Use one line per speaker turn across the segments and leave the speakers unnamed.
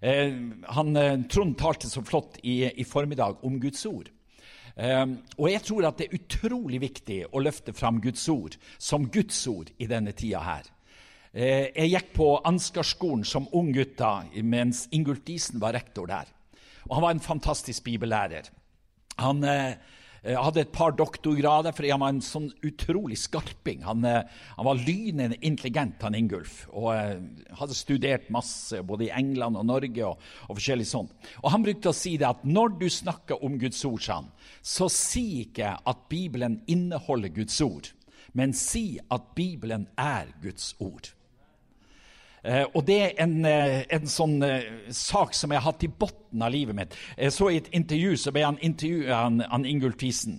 Eh, han, eh, Trond talte så flott i, i formiddag om Guds ord. Um, og jeg tror at det er utrolig viktig å løfte fram Guds ord som Guds ord i denne tida her. Jeg gikk på Ansgarskolen som ung gutta mens Ingulf Diesen var rektor der. Og han var en fantastisk bibellærer. Han uh, jeg eh, hadde et par doktorgrader fordi han var en sånn utrolig skarping. Han, eh, han var lynende intelligent, han Ingulf, og uh, hadde studert masse både i England og Norge. og, og forskjellig sånt. Og Han brukte å si det at når du snakker om Guds ord, sånn, så si ikke at Bibelen inneholder Guds ord, men si at Bibelen er Guds ord. Eh, og det er en, eh, en sånn uh, sak som jeg har hatt i bunnen av livet mitt. Jeg så I et intervju så ble han intervjuet av Ingulf Thisen.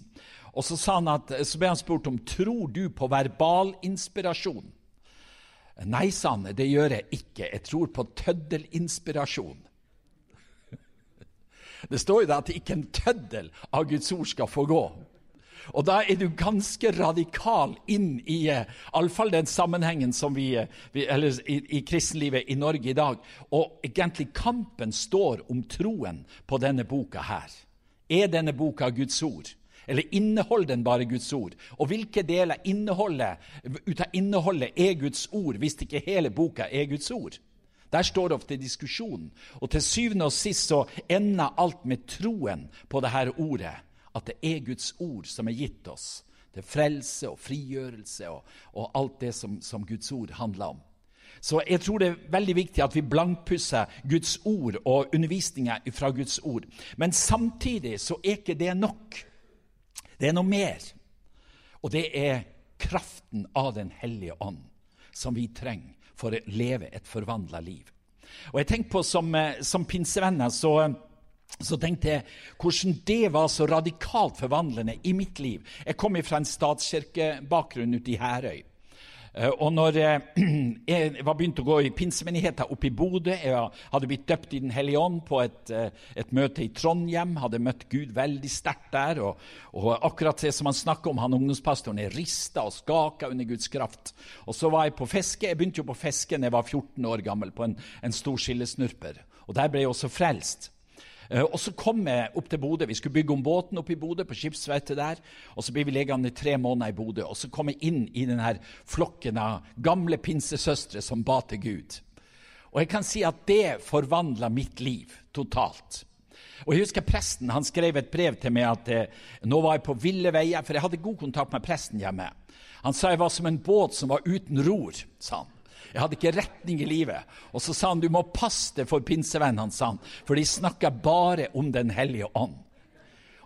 Og så, at, så ble han spurt om tror du på verbalinspirasjon. Nei, sa han, det gjør jeg ikke. Jeg tror på tøddelinspirasjon. Det står jo da at ikke en tøddel av Guds ord skal få gå. Og da er du ganske radikal inn i iallfall fall den sammenhengen som vi, uh, vi eller i, i, kristenlivet i Norge i dag. Og egentlig kampen står om troen på denne boka her. Er denne boka Guds ord? Eller inneholder den bare Guds ord? Og hvilke deler inneholdet, ut av innholdet er Guds ord, hvis ikke hele boka er Guds ord? Der står det ofte diskusjonen. Og til syvende og sist så ender alt med troen på dette ordet at det er Guds ord som er gitt oss til frelse og frigjørelse og, og alt det som, som, Guds ord handler om. Så jeg tror det er veldig viktig at vi blankpusser Guds ord og undervisninga fra Guds ord. Men samtidig så er ikke det nok. Det er noe mer. Og det er kraften av Den hellige ånd som vi trenger for å leve et forvandla liv. Og jeg tenker på Som, eh, som pinsevenner så så tenkte jeg hvordan det var så radikalt forvandlende i mitt liv. Jeg kom fra en statskirkebakgrunn ute i Herøy. Eh, og når jeg var begynt å gå i pinsemenigheten oppe i Bodø Jeg hadde blitt døpt i Den hellige ånd på et, eh, et, møte i Trondheim. Hadde møtt Gud veldig sterkt der. Og, og akkurat det som han snakker om, han ungdomspastoren, er rista og skaka under Guds kraft. Og så var jeg på fiske. Jeg begynte jo på fiske da jeg var 14 år gammel, på en, en stor skillesnurper. Og der ble jeg også frelst. Eh, og Så kom jeg opp til Bodø. Vi skulle bygge om båten opp i Bodø, på skipsverftet der. Og Så ble vi liggende i tre måneder i Bodø. Og så kom jeg inn i denne flokken av gamle pinsesøstre som ba til Gud. Og jeg kan si at det forvandla mitt liv totalt. Og jeg husker Presten han skrev et brev til meg at eh, nå var jeg på ville veier, for jeg hadde god kontakt med presten hjemme. Han sa jeg var som en båt som var uten ror. sa han. Jeg hadde ikke retning i livet. Og så sa han du må passe deg for pinsevennene, sa han, for de snakka bare om Den hellige ånd.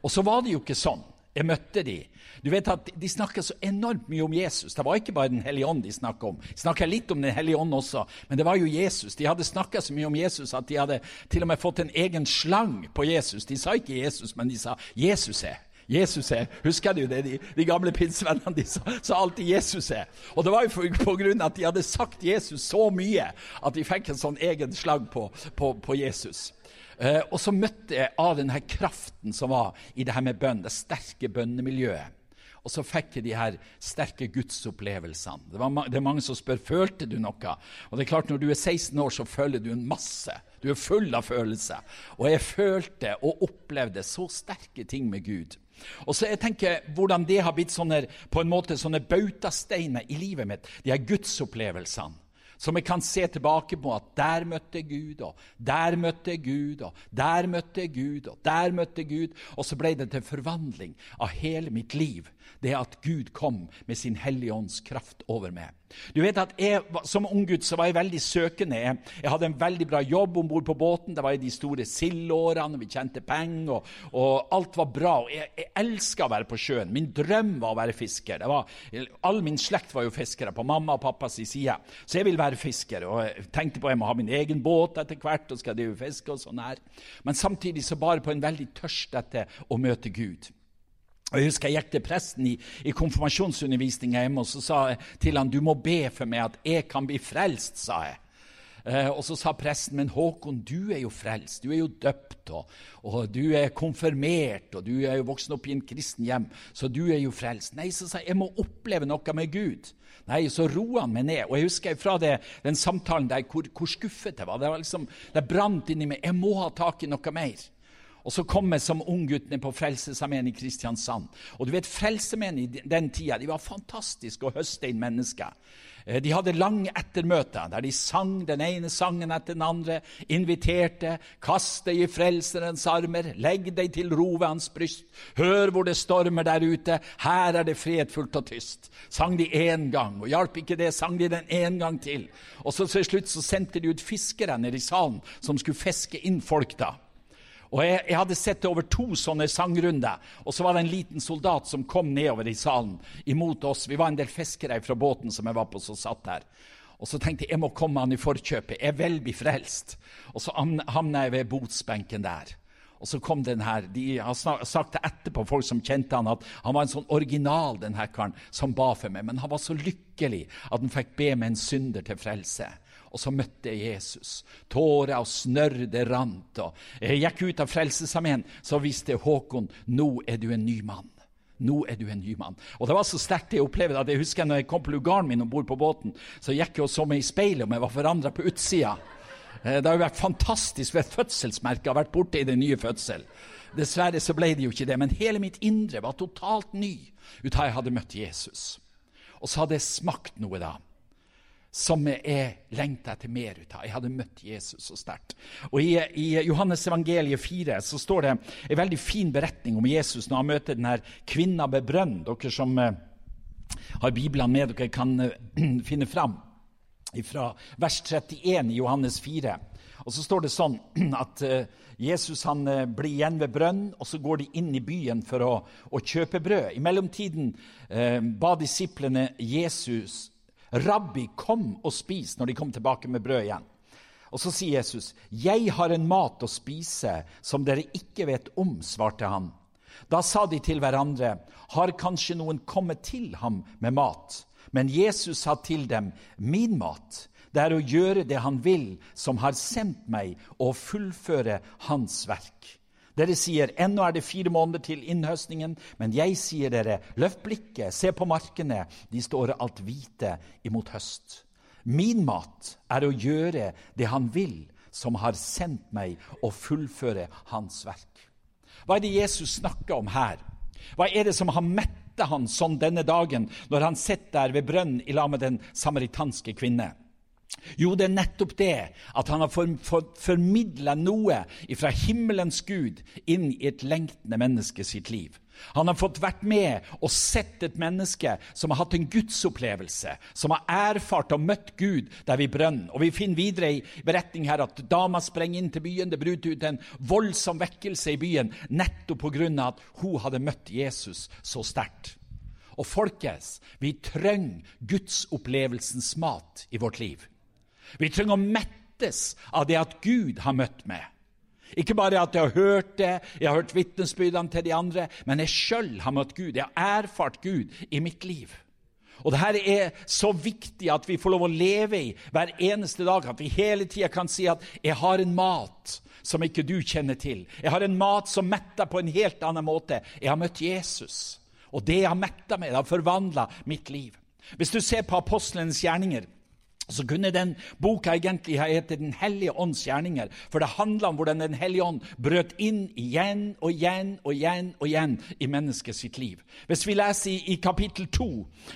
Og så var det jo ikke sånn. Jeg møtte de. Du vet at De snakka så enormt mye om Jesus. Det var ikke bare Den hellige ånd de snakka om. De snakka litt om Den hellige ånd også, men det var jo Jesus. De hadde snakka så mye om Jesus at de hadde til og med fått en egen slang på Jesus. De sa ikke Jesus, men de sa Jesus er. Jesus er. Husker du det? De, de gamle pinsevennene de sa, sa, alltid Jesus er. Og det var jo på grunn av at de hadde sagt Jesus så mye at de fikk en sånn egen slag på, på, på Jesus. Eh, og så møtte jeg av denne kraften som var i det her med bønn, det sterke bønnemiljøet. Og så fikk jeg de her sterke gudsopplevelsene. Det, det er mange som spør følte du noe. Og det er klart Når du er 16 år, så føler du en masse. Du er full av følelser. Og jeg følte og opplevde så sterke ting med Gud. Og så jeg tenker Hvordan det har blitt sånne, på en måte sånne bautasteiner i livet mitt, de her gudsopplevelsene. Som jeg kan se tilbake på at der møtte Gud, og der møtte Gud, og der møtte Gud, og der møtte Gud. Og så ble det til forvandling av hele mitt liv. Det at Gud kom med sin Hellige Ånds kraft over meg. Du vet at jeg, Som unggutt var jeg veldig søkende. Jeg, jeg hadde en veldig bra jobb om bord på båten. Det var i de store sildårene, vi tjente penger, og, og, alt var bra. Og jeg, jeg elska å være på sjøen. Min drøm var å være fisker. Var, all min slekt var jo fiskere på mamma og pappas side. Så jeg ville være fisker. Og jeg tenkte på at jeg må ha min egen båt etter hvert. og skal drive fiske og sånn her. Men samtidig så bare på en veldig tørst etter å møte Gud. Og Jeg husker jeg gikk til presten i, i konfirmasjonsundervisninga hjemme og så sa jeg til han, du må be for meg at jeg kan bli frelst. sa jeg. Eh, og så sa presten, men Håkon, du er jo frelst, du er jo døpt, og, og, du er konfirmert, og du er jo voksen opp i en kristen hjem, så du er jo frelst. Nei, så sa jeg, jeg må oppleve noe med Gud. Nei, så roa han meg ned. Og jeg husker fra det, den samtalen der hvor, hvor skuffet jeg var. Det, var liksom, det brant inni meg. Jeg må ha tak i noe mer. Og så kom jeg som unggutt ned på Frelsesarmeen i Kristiansand. Og du vet, Frelsemenn i den tida de var fantastiske å høste inn mennesker. Eh, de hadde lange ettermøter der de sang den ene sangen etter den andre, inviterte, kast deg i Frelserens armer, legg deg til ro ved hans bryst, hør hvor det stormer der ute, her er det fredfullt og tyst. Sang de én gang, og hjalp ikke det, sang de den én gang til. Og så til slutt så sendte de ut fiskere ned i salen som skulle fiske inn folk da. Og jeg, jeg, hadde sett det over to sånne sangrunder. Og så var det en liten soldat som kom nedover i salen imot oss. Vi var en del fiskere fra båten som jeg var på, som satt der. Og så tenkte jeg jeg må komme han i forkjøpet. Jeg er bli frelst. Og så havna jeg ved botsbenken der. Og så kom den her, De har sagt det etterpå, folk som kjente han, at han var en sånn original, den her karen, som ba for meg. Men han var så lykkelig at han fikk be med en synder til frelse. Og så møtte jeg Jesus. Tårer og snørr det rant. Og jeg gikk ut av Frelsesarmeen, så visste Håkon, nå er du en ny mann. Nå er du en ny mann. Og Det var så sterkt jeg opplevde at jeg husker når jeg kom på lugaren min om bord på båten, så gikk jeg og så meg i speilet om jeg var forandra på utsida. Eh, det har jo vært fantastisk ved fødselsmerket å ha vært borte i den nye fødsel. Dessverre så ble det jo ikke det, men hele mitt indre var totalt ny ut av jeg hadde møtt Jesus. Og så hadde jeg smakt noe da som jeg lengta etter mer ut av. Jeg hadde møtt Jesus så sterkt. Og I, i Johannes evangeliet 4 så står det en veldig fin beretning om Jesus når han møter denne kvinna ved brønn. Dere som uh, har Bibelen med dere, kan uh, finne fram fra vers 31 i Johannes 4. Og så står det sånn at uh, Jesus han blir igjen ved brønn, og så går de inn i byen for å, å kjøpe brød. I mellomtiden ba disiplene Jesus 'Rabbi, kom og spis', når de kom tilbake med brød igjen. Og Så sier Jesus, 'Jeg har en mat å spise som dere ikke vet om', svarte han. Da sa de til hverandre, 'Har kanskje noen kommet til ham med mat?' Men Jesus sa til dem, 'Min mat, det er å gjøre det han vil, som har sendt meg, og fullføre hans verk.' Dere sier ennå er det fire måneder til innhøstningen, men jeg sier dere, løft blikket, se på markene, de står alt hvite imot høst. Min mat er å gjøre det han vil, som har sendt meg, og fullføre hans verk. Hva er det Jesus snakker om her? Hva er det som har metta han sånn denne dagen, når han sitter der ved brønnen i lag med den samaritanske kvinne? Jo, det er nettopp det at han har for, for, formidla noe fra himmelens Gud inn i et lengtende menneske sitt liv. Han har fått vært med og sett et menneske som har hatt en gudsopplevelse, som har erfart og møtt Gud der vi brønner. Og Vi finner videre i beretning her at dama sprenger inn til byen. Det bryter ut en voldsom vekkelse i byen nettopp pga. at hun hadde møtt Jesus så sterkt. Og folkens, vi trenger gudsopplevelsens mat i vårt liv. Vi trenger å mettes av det at Gud har møtt meg. Ikke bare at jeg har hørt det, jeg har hørt vitnesbyrdene til de andre, men jeg sjøl har møtt Gud. Jeg har erfart Gud i mitt liv. Og det her er så viktig at vi får lov å leve i hver eneste dag. At vi hele tida kan si at 'jeg har en mat som ikke du kjenner til'. 'Jeg har en mat som metter på en helt annen måte'. Jeg har møtt Jesus. Og det jeg har metta med, har forvandla mitt liv. Hvis du ser på apostlenes gjerninger, så kunne den boka egentlig ha hett Den hellige ånds gjerninger. For det handla om hvordan Den hellige ånd brøt inn igjen og igjen og igjen og igjen i mennesket sitt liv. Hvis vi leser i, i kapittel 2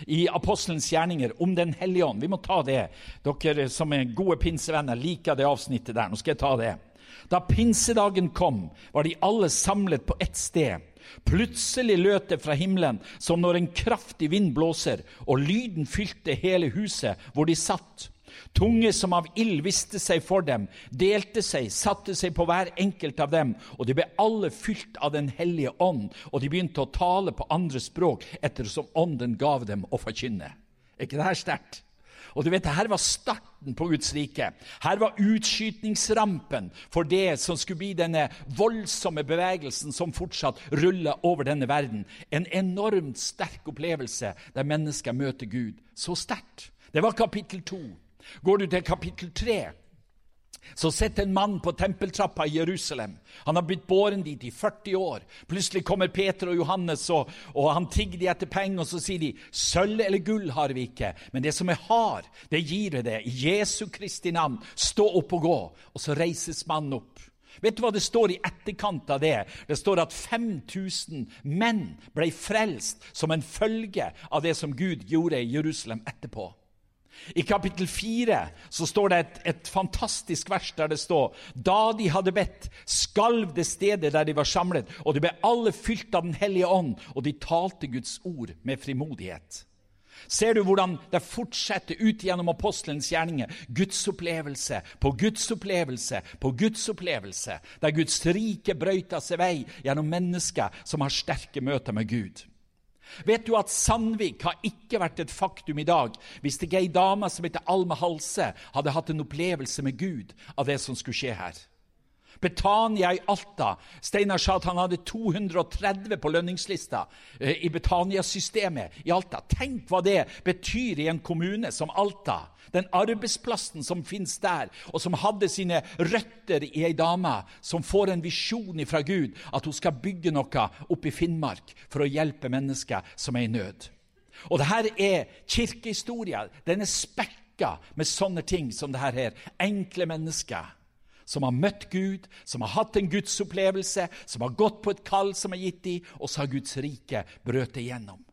i Apostelens gjerninger om Den hellige ånd Vi må ta det. Dere som er gode pinsevenner, liker det avsnittet der. Nå skal jeg ta det. Da pinsedagen kom, var de alle samlet på ett sted. Plutselig løt det fra himmelen som når en kraftig vind blåser, og lyden fylte hele huset hvor de satt. Tunge som av ild viste seg for dem, delte seg, satte seg på hver enkelt av dem, og de ble alle fylt av Den hellige ånd, og de begynte å tale på andre språk ettersom ånden gav dem å forkynne. Er ikke det her sterkt? Og du vet, Her var starten på Guds rike. Her var utskytningsrampen for det som skulle bli denne voldsomme bevegelsen som fortsatt ruller over denne verden. En enormt sterk opplevelse der mennesker møter Gud så sterkt. Det var kapittel to. Går du til kapittel tre, så sitter en mann på tempeltrappa i Jerusalem. Han har blitt båren dit i 40 år. Plutselig kommer Peter og Johannes, og, og han tigger de etter penger. Og så sier de, 'Sølv eller gull har vi ikke, men det som jeg har, det gir vi det.' I Jesu Kristi navn, stå opp og gå. Og så reises mannen opp. Vet du hva det står i etterkant av det? Det står at 5000 menn ble frelst som en følge av det som Gud gjorde i Jerusalem etterpå. I kapittel 4 så står det et, et, fantastisk vers der det står Da de hadde bedt, skalv det stedet der de var samlet, og de ble alle fylt av Den hellige ånd, og de talte Guds ord med frimodighet. Ser du hvordan det fortsetter ut gjennom apostelens gjerninger? Guds opplevelse på Guds opplevelse på Guds opplevelse, der Guds rike brøyter seg vei gjennom mennesker som har sterke møter med Gud. Vet du at Sandvik har ikke vært et faktum i dag hvis ikke ei dame som heter Alma Halse, hadde hatt en opplevelse med Gud av det som skulle skje her? Betania i Alta. Steinar sa at han hadde 230 på lønningslista eh, i Betania-systemet i Alta. Tenk hva det betyr i en kommune som Alta. Den arbeidsplassen som finnes der, og som hadde sine røtter i ei dame som får en visjon fra Gud at hun skal bygge noe oppe i Finnmark for å hjelpe mennesker som er i nød. Og dette er kirkehistoria. Den er spekka med sånne ting som dette her. Enkle mennesker som har møtt Gud, som har hatt en gudsopplevelse, som har gått på et kall som er gitt dem, og så har Guds rike brøt igjennom.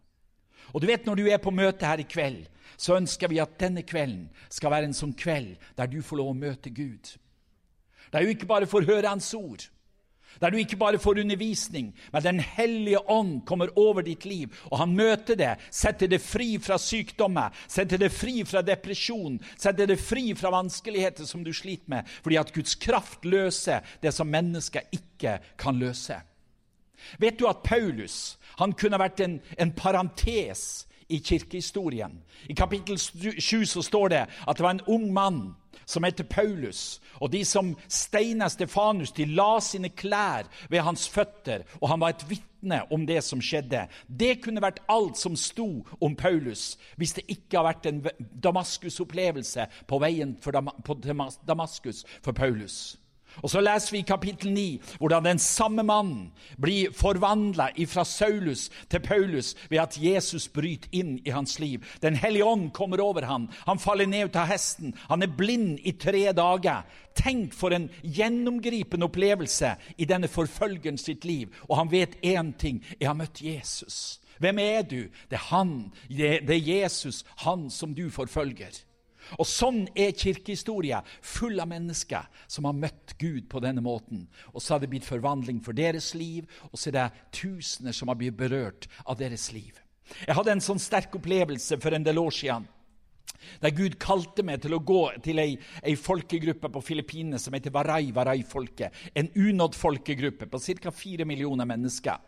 Og du vet, Når du er på møte her i kveld, så ønsker vi at denne kvelden skal være en sånn kveld der du får lov å møte Gud. Der du ikke bare får høre Hans ord, der du ikke bare får undervisning, men Den hellige ånd kommer over ditt liv, og han møter det, setter det fri fra sykdommer, setter det fri fra depresjon, setter det fri fra vanskeligheter som du sliter med, fordi at Guds kraft løser det som mennesker ikke kan løse. Vet du at Paulus han kunne vært en, en parentes i kirkehistorien? I kapittel 7 så står det at det var en ung mann som heter Paulus. Og de som steina Stefanus, de la sine klær ved hans føtter, og han var et vitne om det som skjedde. Det kunne vært alt som sto om Paulus, hvis det ikke har vært en Damaskus-opplevelse på veien til Damaskus for Paulus. Og Så leser vi i kapittel 9 hvordan den samme mannen blir forvandla fra Saulus til Paulus ved at Jesus bryter inn i hans liv. Den hellige ånd kommer over ham. Han faller ned ut av hesten. Han er blind i tre dager. Tenk for en gjennomgripende opplevelse i denne forfølgeren sitt liv. Og han vet én ting. Jeg har møtt Jesus. Hvem er du? Det er han. Det er Jesus, han som du forfølger. Og Sånn er kirkehistoria, full av mennesker som har møtt Gud på denne måten. Og så har det blitt forvandling for deres liv, og så er det tusener som har blitt berørt av deres liv. Jeg hadde en sånn sterk opplevelse for en del år siden. Der Gud kalte meg til å gå til ei, ei folkegruppe på Filippinene som heter Warai Warai-folket. En unådd folkegruppe på ca. fire millioner mennesker.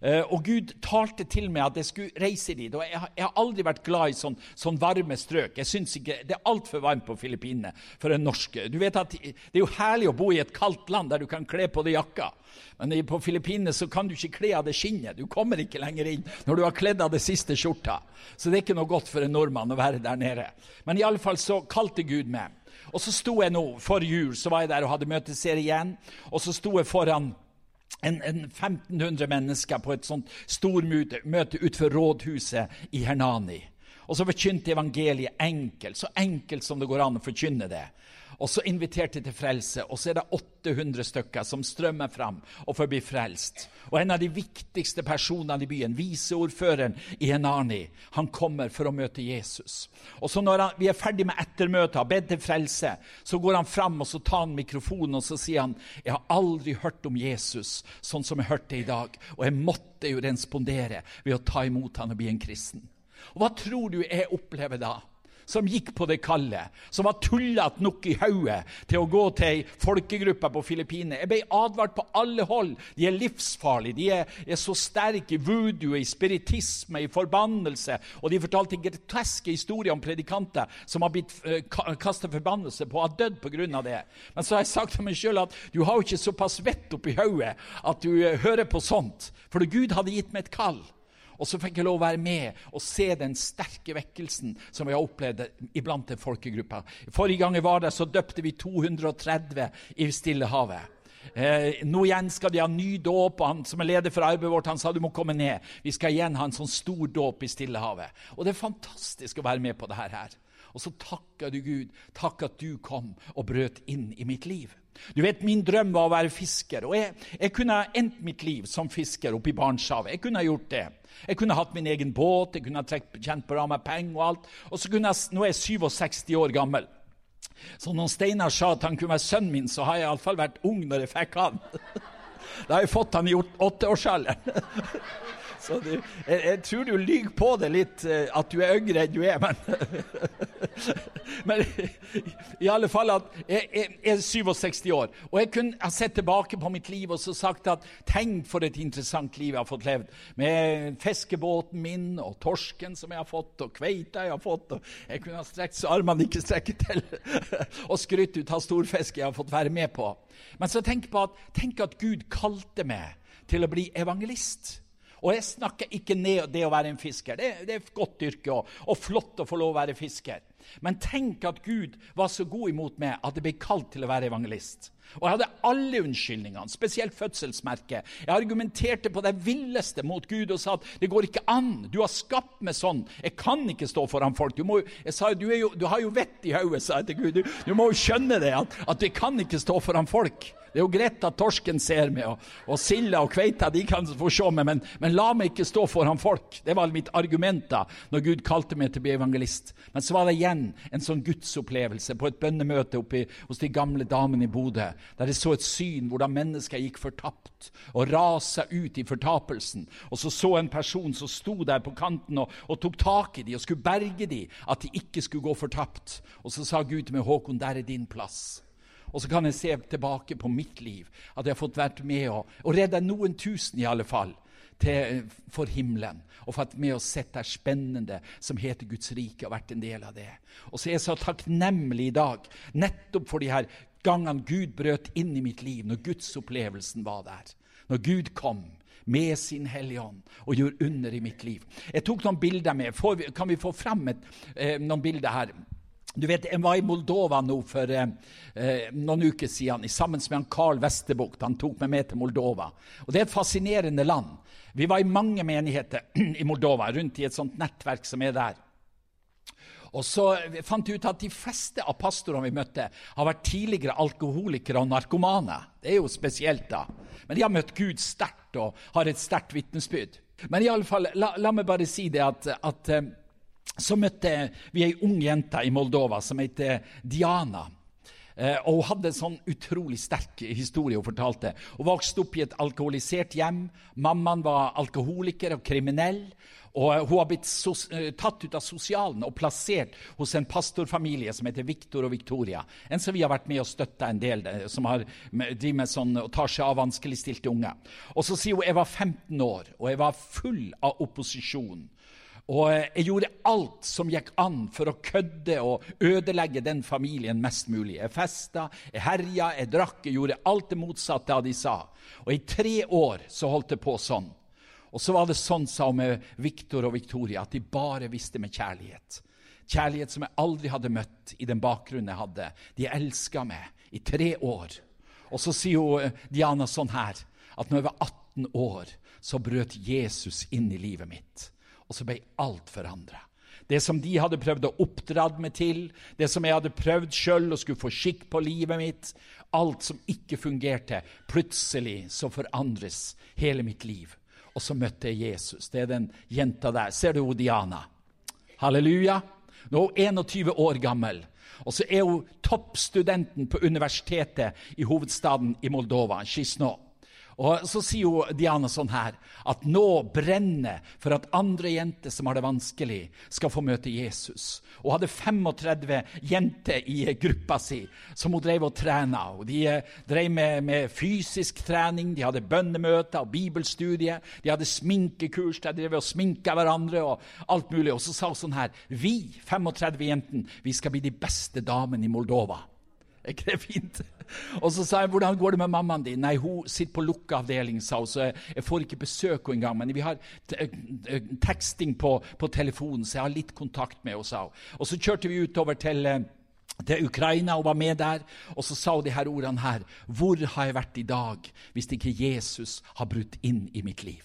Eh, og Gud talte til meg at jeg skulle reise dit. og Jeg, jeg har aldri vært glad i sånn, sånn varme strøk. Jeg synes ikke, Det er altfor varmt på Filippinene for en norsk. Du vet at Det er jo herlig å bo i et kaldt land der du kan kle på deg jakka. Men på Filippinene kan du ikke kle av det skinnet. Du kommer ikke lenger inn når du har kledd av det siste skjorta. Så det er ikke noe godt for en nordmann å være der nede. Men i alle fall så kalte Gud meg. Og så sto jeg nå, For jul så var jeg der og hadde møteserie igjen. Og så sto jeg foran en, en 1500 mennesker på et sånt stormøte utenfor rådhuset i Hernani. Og så forkynte evangeliet enkelt, så enkelt som det går an å forkynne det. Og så inviterte til frelse, og så er det 800 stykker som strømmer fram og får bli frelst. Og en av de viktigste personene i byen, viseordføreren i Enani, han kommer for å møte Jesus. Og så Når han, vi er ferdig med ettermøtet, har bedt til frelse, så går han fram og så tar han mikrofonen og så sier han, 'Jeg har aldri hørt om Jesus sånn som jeg hørte i dag.' Og jeg måtte jo respondere ved å ta imot han og bli en kristen. Og Hva tror du jeg opplever da? Som gikk på det kallet, som var tullete nok i hodet til å gå til ei folkegruppe på Filippinene. Jeg ble advart på alle hold. De er livsfarlige. De er, er så sterke i voodoo, i spiritisme, i forbannelse. Og de fortalte groteske historier om predikanter som har blitt eh, kasta forbannelse på, har dødd pga. det. Men så har jeg sagt til meg sjøl at du har jo ikke såpass vett oppi hodet at du uh, hører på sånt. For Gud hadde gitt meg et kall. Og så fikk jeg lov å være med og se den sterke vekkelsen som vi har opplevd iblant den folkegruppa. Forrige gang jeg var der, så døpte vi 230 i Stillehavet. Eh, nå igjen skal de ha ny dåp, han som er leder for arbeidet vårt, han sa du må komme ned. Vi skal igjen ha en sånn stor dåp i Stillehavet. Og det er fantastisk å være med på dette her. Og så takker du Gud. Takk at du kom og brøt inn i mitt liv. Du vet, Min drøm var å være fisker. og Jeg, jeg kunne endt mitt liv som fisker oppe i Barentshavet. Jeg kunne gjort det. Jeg kunne hatt min egen båt, jeg kunne tjent på med penger og alt. Og så kunne jeg, Nå er jeg 67 år gammel. Så når Steinar sa at han kunne være sønnen min, så har jeg iallfall vært ung når jeg fikk han. Da har jeg fått han i åtteårsalderen. Så du, jeg, jeg, tror du lyver på det litt, eh, at du er yngre enn du er. Men, men i alle fall at jeg, jeg, er 67 år. Og jeg kunne ha sett tilbake på mitt liv og så sagt at tenk for et interessant liv jeg har fått levd. Med fiskebåten min og torsken som jeg har fått, og kveita jeg har fått. og Jeg kunne ha strekt så armene ikke strekker til, og skrytt ut av storfisk jeg har fått være med på. Men så tenk på at, tenk at Gud kalte meg til å bli evangelist. Og jeg snakker ikke ned det å være en fisker. Det, det er et godt yrke og, og, flott å få lov å være fisker. Men tenk at Gud var så god imot meg at jeg ble kalt til å være evangelist. Og jeg hadde alle unnskyldningene, spesielt fødselsmerket. Jeg argumenterte på det villeste mot Gud og sa at det går ikke an. Du har skapt meg sånn. Jeg kan ikke stå foran folk. Du, må, jeg sa, du, jo, du har jo vett i hodet, sa jeg til Gud. Du, du, må jo skjønne det, at, at jeg kan ikke stå foran folk. Det er jo greit at torsken ser meg, og, og silda og kveita de kan få se meg, men, men, la meg ikke stå foran folk. Det var mitt argument da når Gud kalte meg til å bli evangelist. Men så var det igjen en sånn gudsopplevelse på et bønnemøte oppe hos de gamle damene i Bodø, der jeg så et syn hvordan mennesker gikk fortapt og rasa ut i fortapelsen. Og så så en person som sto der på kanten og, og tok tak i dem og skulle berge dem, at de ikke skulle gå fortapt. Og så sa Gud til meg, Håkon, der er din plass. Og så kan jeg se tilbake på mitt liv, at jeg har fått vært med og, og redde noen tusen i alle fall til, for himmelen. Og fått med å sett det spennende som heter Guds rike, og vært en del av det. Og så er jeg så takknemlig i dag, nettopp for de her gangene Gud brøt inn i mitt liv, når gudsopplevelsen var der. Når Gud kom med sin Hellige Ånd og gjorde under i mitt liv. Jeg tok noen bilder med. Vi, kan vi få fram et, eh, noen bilder her? Du vet, Jeg var i Moldova nå for eh, eh noen uker siden sammen med han Carl Westerbukt. Han tok meg med til Moldova. Og Det er et fascinerende land. Vi var i mange menigheter i Moldova, rundt i et sånt nettverk som er der. Og så fant vi ut at De fleste av pastorene vi møtte, har vært tidligere alkoholikere og narkomane. Det er jo spesielt, da. Men de har møtt Gud sterkt og har et sterkt vitnesbyrd. Men i alle fall, la, la meg bare si det at, at eh, så møtte vi ei ung jente i Moldova som heter Diana. Eh, og Hun hadde en sånn utrolig sterk historie hun fortalte. Hun vokste opp i et alkoholisert hjem. Mammaen var alkoholiker og kriminell. Og eh, Hun har blitt sos, tatt ut av sosialen og plassert hos en pastorfamilie som heter Victor og Victoria. En som vi har vært med og støtta en del, som har, driver med sånn, og tar seg av vanskeligstilte unge. Og Så sier hun jeg var 15 år, og jeg var full av opposisjon. Og eh, jeg gjorde alt som gikk an for å kødde og ødelegge den familien mest mulig. Jeg festa, jeg herja, jeg drakk, jeg gjorde alt det motsatte av de sa. Og i tre år så holdt det på sånn. Og så var det sånn, sa hun med Viktor og Victoria, at de bare visste med kjærlighet. Kjærlighet som jeg aldri hadde møtt i den bakgrunnen jeg hadde. De elska meg i tre år. Og så sier hun, eh, Diana sånn her, at når jeg var 18 år, så brøt Jesus inn i livet mitt og så ble alt forandra. Det som de hadde prøvd å oppdra meg til, det som jeg hadde prøvd sjøl og skulle få skikk på livet mitt, alt som ikke fungerte, plutselig så forandres hele mitt liv. Og så møtte jeg Jesus. Det er den jenta der. Ser du Diana? Halleluja. Nå er hun 21 år gammel. Og så er hun toppstudenten på universitetet i hovedstaden i Moldova, Kishnå. Og Så sier jo Diana sånn her at nå brenner for at andre jenter som har det vanskelig, skal få møte Jesus. Hun hadde 35 jenter i gruppa si som hun drev og trena. Og de eh, drev med, med, fysisk trening, de hadde bønnemøter og bibelstudier. De hadde sminkekurs, de drev og sminka hverandre og alt mulig. Og så sa hun sånn her Vi 35 jentene, vi skal bli de beste damene i Moldova. Er ikke det fint? Og så sa jeg, 'Hvordan går det med mammaen din?' 'Nei, hun sitter på lukka avdeling', sa hun, 'så jeg får ikke besøk henne engang.' 'Men vi har teksting på, på, telefonen, så jeg har litt kontakt med henne', sa hun. Og så kjørte vi utover til eh, til Ukraina og var med der. Og så sa hun de her ordene her. Hvor har jeg vært i dag hvis ikke Jesus har brutt inn i mitt liv?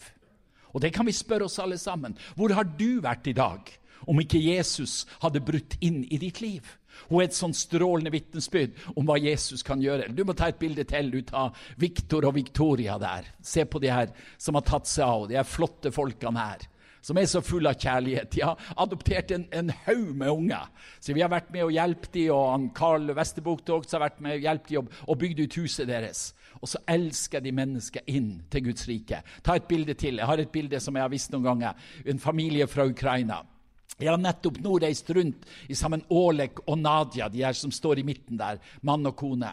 Og det kan vi spørre oss alle sammen. Hvor har du vært i dag om ikke Jesus hadde brutt inn i ditt liv? Hun er et sånn strålende vitnesbyrd om hva Jesus kan gjøre. Du må ta et bilde til ut av Victor og Victoria der. Se på de her som har tatt seg av, de flotte folkene her som er så full av kjærlighet. De har adoptert en, en haug med unger. Så vi har vært med og hjulpet dem, og han Karl har vært med og hjulpet dem og bygd ut huset deres. Og så elsker de mennesker inn til Guds rike. Ta et bilde til. Jeg har et bilde som jeg har visst noen ganger. En familie fra Ukraina. Jeg har nettopp nå reist rundt i sammen Ålek og Nadia, de her som står i midten der, mann og kone.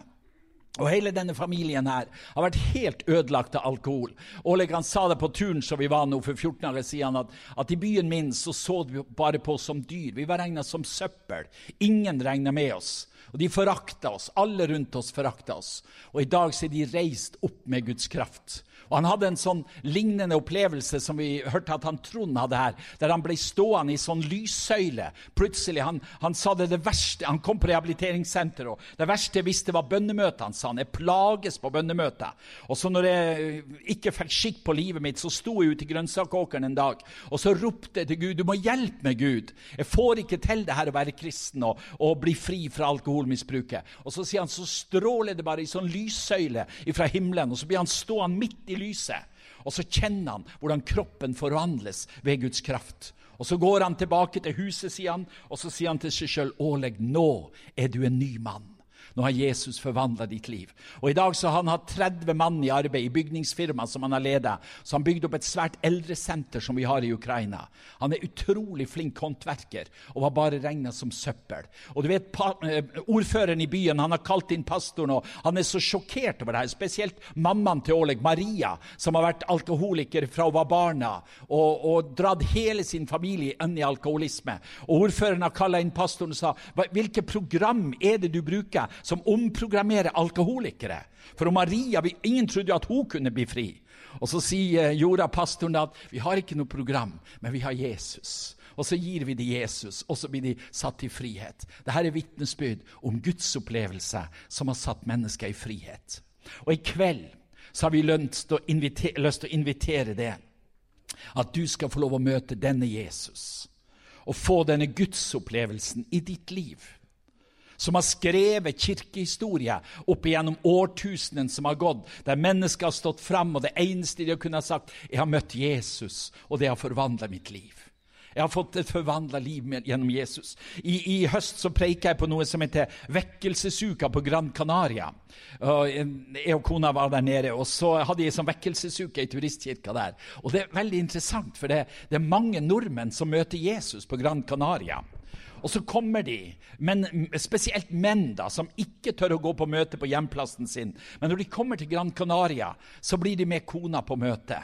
Og Hele denne familien her har vært helt ødelagt av alkohol. Oleg han sa det på turen som vi var nå for 14 år siden, at, at i byen min så, så vi bare på oss som dyr. Vi var regna som søppel. Ingen regna med oss. Og De forakta oss. Alle rundt oss forakta oss. Og i dag så er de reist opp med Guds kraft. Og Han hadde en sånn lignende opplevelse som vi hørte at han Trond hadde her, der han ble stående i sånn lyssøyle. Plutselig, Han, han sa det det verste, han kom på rehabiliteringssenteret, og det verste jeg visste, var bønnemøtet. Han sa han jeg plages på bønnemøtet. Og så når jeg ikke fikk skikk på livet mitt, så sto jeg ute i grønnsakåkeren en dag, og så ropte jeg til Gud, du må hjelpe meg, Gud. Jeg får ikke til det her å være kristen og, og bli fri fra alkoholmisbruket. Og så sier han, så stråler det bare i sånn lyssøyle fra himmelen, og så blir han stående midt i lyset. Og så kjenner han hvordan kroppen forvandles ved Guds kraft. Og Så går han tilbake til huset, sier han, og så sier han til seg sjøl, Åleg, nå er du en ny mann. Nå har Jesus forvandla ditt liv. Og I dag så har han hatt 30 mann i arbeid i bygningsfirmaet som han har ledet. Så han bygde opp et svært eldresenter som vi har i Ukraina. Han er utrolig flink håndverker og var bare regna som søppel. Og du vet, eh, Ordføreren i byen han har kalt inn pastoren, og han er så sjokkert over det her. Spesielt mammaen til Oleg, Maria, som har vært alkoholiker fra hun var barna, og, og dratt hele sin familie inn i alkoholisme. Og Ordføreren har kalla inn pastoren og sa hvilket program er det du bruker som omprogrammerer alkoholikere. For Maria, Ingen trodde at hun kunne bli fri. Og Så sier jorda pastoren at vi har ikke noe program, men vi har Jesus. Og så gir vi dem Jesus, og så blir de satt i frihet. Dette er vitnesbyrd om Guds opplevelse som har satt mennesker i frihet. Og i kveld så har vi lyst til å invitere, det. At du skal få lov å møte denne Jesus og få denne gudsopplevelsen i ditt liv som har skrevet kirkehistorie opp igjennom årtusenen som har gått, der mennesker har stått fram, og det eneste de har kunnet ha sagt, jeg har møtt Jesus, og det har forvandla mitt liv. Jeg har fått et forvandla liv gjennom Jesus. I, I, høst så preika jeg på noe som heter Vekkelsesuka på Gran Canaria. Jeg og kona var der nede, og så hadde jeg sånn vekkelsesuke i turistkirka der. Og Det er veldig interessant, for det, det er mange nordmenn som møter Jesus på Gran Canaria. Og så kommer de, men spesielt menn da, som ikke tør å gå på møte på hjemplassen sin. Men når de kommer til Gran Canaria, så blir de med kona på møte.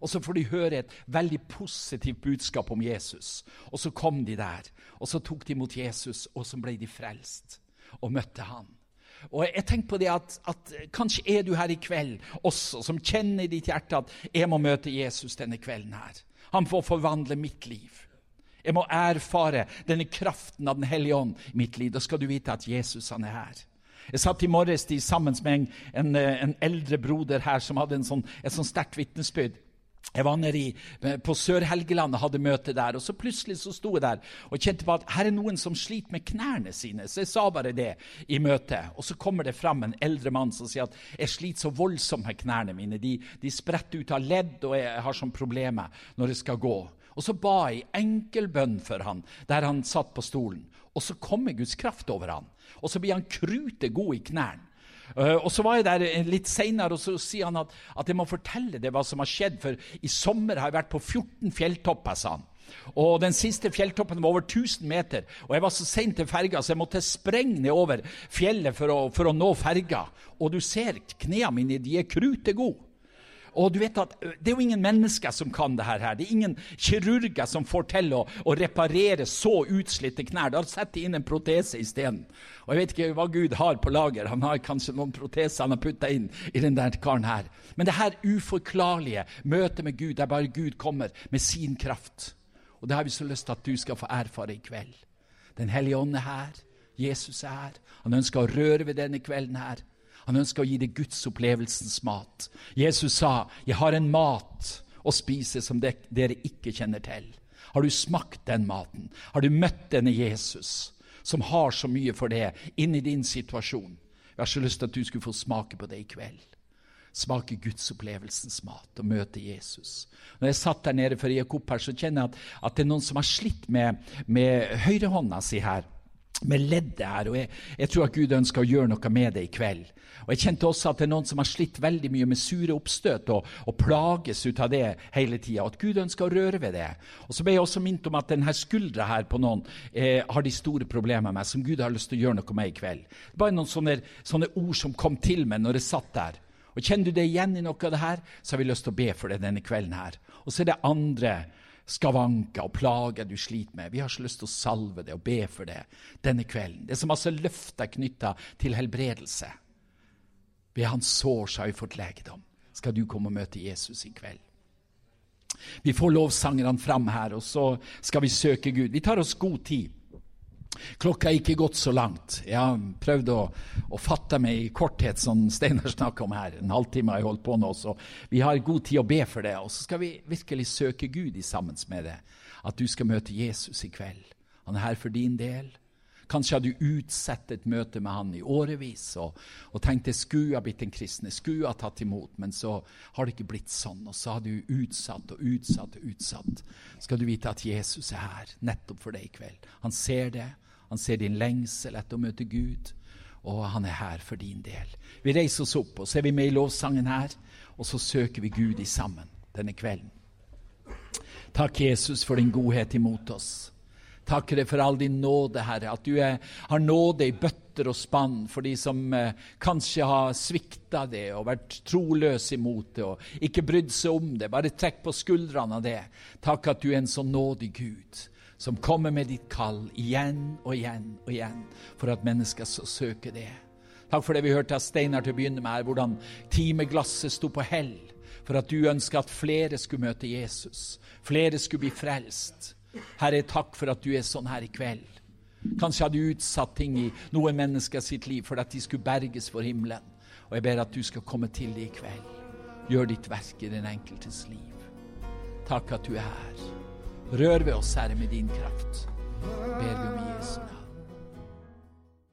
Og så får de høre et veldig positivt budskap om Jesus. Og så kom de der, og så tok de mot Jesus, og så ble de frelst og møtte han. Og jeg tenker på det at, at, Kanskje er du her i kveld også, som kjenner i ditt hjerte at jeg må møte Jesus denne kvelden her. Han får forvandle mitt liv. Jeg må erfare denne kraften av Den hellige ånd i mitt liv. Da skal du vite at Jesus han er her. Jeg satt i morges sammen med en, en, en, eldre broder her som hadde sånn, et sånn sterkt vitnesbyrd. Jeg var nede i, på Sør-Helgeland og hadde møte der. og så Plutselig så sto jeg der og kjente på at her er noen som sliter med knærne sine. Så jeg sa bare det i møtet. Og så kommer det fram en eldre mann som sier at jeg sliter så voldsomt med knærne mine. De, de spretter ut av ledd, og jeg har sånn problemer når jeg skal gå. Og så ba jeg enkel bønn for han, der han satt på stolen. Og så kommer Guds kraft over han. Og så blir han krute god i knærne. Uh, og så var jeg der litt seinere, og så sier han at, at, jeg må fortelle det hva som har skjedd. For i sommer har jeg vært på 14 fjelltopper, sa han. Og Den siste fjelltoppen var over 1000 meter. Og Jeg var så sein til ferga, så jeg måtte sprenge ned over fjellet for å, for å nå ferga. Og du ser knærne mine, de er krute gode. Og du vet at Det er jo ingen mennesker som kan det her. Det er ingen kirurger som får til å, å reparere så utslitte knær. Da setter de inn en protese isteden. Og jeg vet ikke hva Gud har på lager. Han har kanskje noen proteser han har putta inn i den der karen her. Men det her uforklarlige møtet med Gud, der bare Gud kommer med sin kraft. Og det har vi så lyst til at du skal få erfare i kveld. Den hellige ånd er her. Jesus er her. Han ønsker å røre ved denne kvelden her. Han ønsker å gi deg gudsopplevelsens mat. Jesus sa, 'Jeg har en mat å spise som dere ikke kjenner til'. Har du smakt den maten? Har du møtt denne Jesus, som har så mye for det, inn i din situasjon? Jeg har så lyst til at du skulle få smake på det i kveld. Smake gudsopplevelsens mat og møte Jesus. Når jeg satt der nede før jeg gikk opp her, så kjenner jeg at, at det er noen som har slitt med, med høyrehånda si her med leddet her. og jeg, jeg, tror at Gud ønsker å gjøre noe med det i kveld. Og Jeg kjente også at det er noen som har slitt veldig mye med sure oppstøt og, og plages ut av det hele tida. At Gud ønsker å røre ved det. Og Så ble jeg også minnet om at denne skuldra her på noen eh, har de store problemer med, som Gud har lyst til å gjøre noe med i kveld. Det Bare noen sånne, sånne ord som kom til meg når jeg satt der. Og Kjenner du det igjen i noe av det her, så har vi lyst til å be for det denne kvelden her. Og så er det andre skavanker og plager du sliter med. Vi har så lyst til å salve det og be for det denne kvelden. Det er så masse løfter knytta til helbredelse. Ved hans sår så har vi fått legedom. Skal du komme og møte Jesus i kveld? Vi får lovsangerne fram her, og så skal vi søke Gud. Vi tar oss god tid. Klokka er ikke gått så langt. Jeg har prøvd å, å fatte meg i korthet, som Steinar snakker om her. En halvtime har jeg holdt på nå, så vi har god tid å be for det. Og så skal vi virkelig søke Gud i sammen med det. At du skal møte Jesus i kveld. Han er her for din del. Kanskje hadde du utsatt et møte med han i årevis og, og tenkte skulle ha blitt en kristen, skulle ha tatt imot, men så har det ikke blitt sånn. Og så har du utsatt og utsatt og utsatt. Skal du vite at Jesus er her nettopp for deg i kveld. Han ser det. Han ser din lengsel etter å møte Gud, og han er her for din del. Vi reiser oss opp, og så er vi med i lovsangen her, og så søker vi Gud i sammen denne kvelden. Takk, Jesus, for din godhet imot oss. Takker deg for all din nåde, Herre, at du er, har nåde i bøtter og spann for de som eh, kanskje har svikta det og vært troløse imot det og ikke brydd seg om det. Bare trekk på skuldrene av det. Takk at du er en så nådig Gud som kommer med ditt kall igjen og igjen og igjen for at mennesker skal søke det. Takk for det vi hørte av Steinar til å begynne med, her, hvordan timeglasset sto på hell for at du ønska at flere skulle møte Jesus, flere skulle bli frelst. Herre, takk for at du er sånn her i kveld. Kanskje hadde du utsatt ting i noen mennesker sitt liv for at de skulle berges for himmelen. Og jeg ber at du skal komme til det i kveld. Gjør ditt verk i den enkeltes liv. Takk at du er her. Rør ved oss, Herre, med din kraft. Ber vi om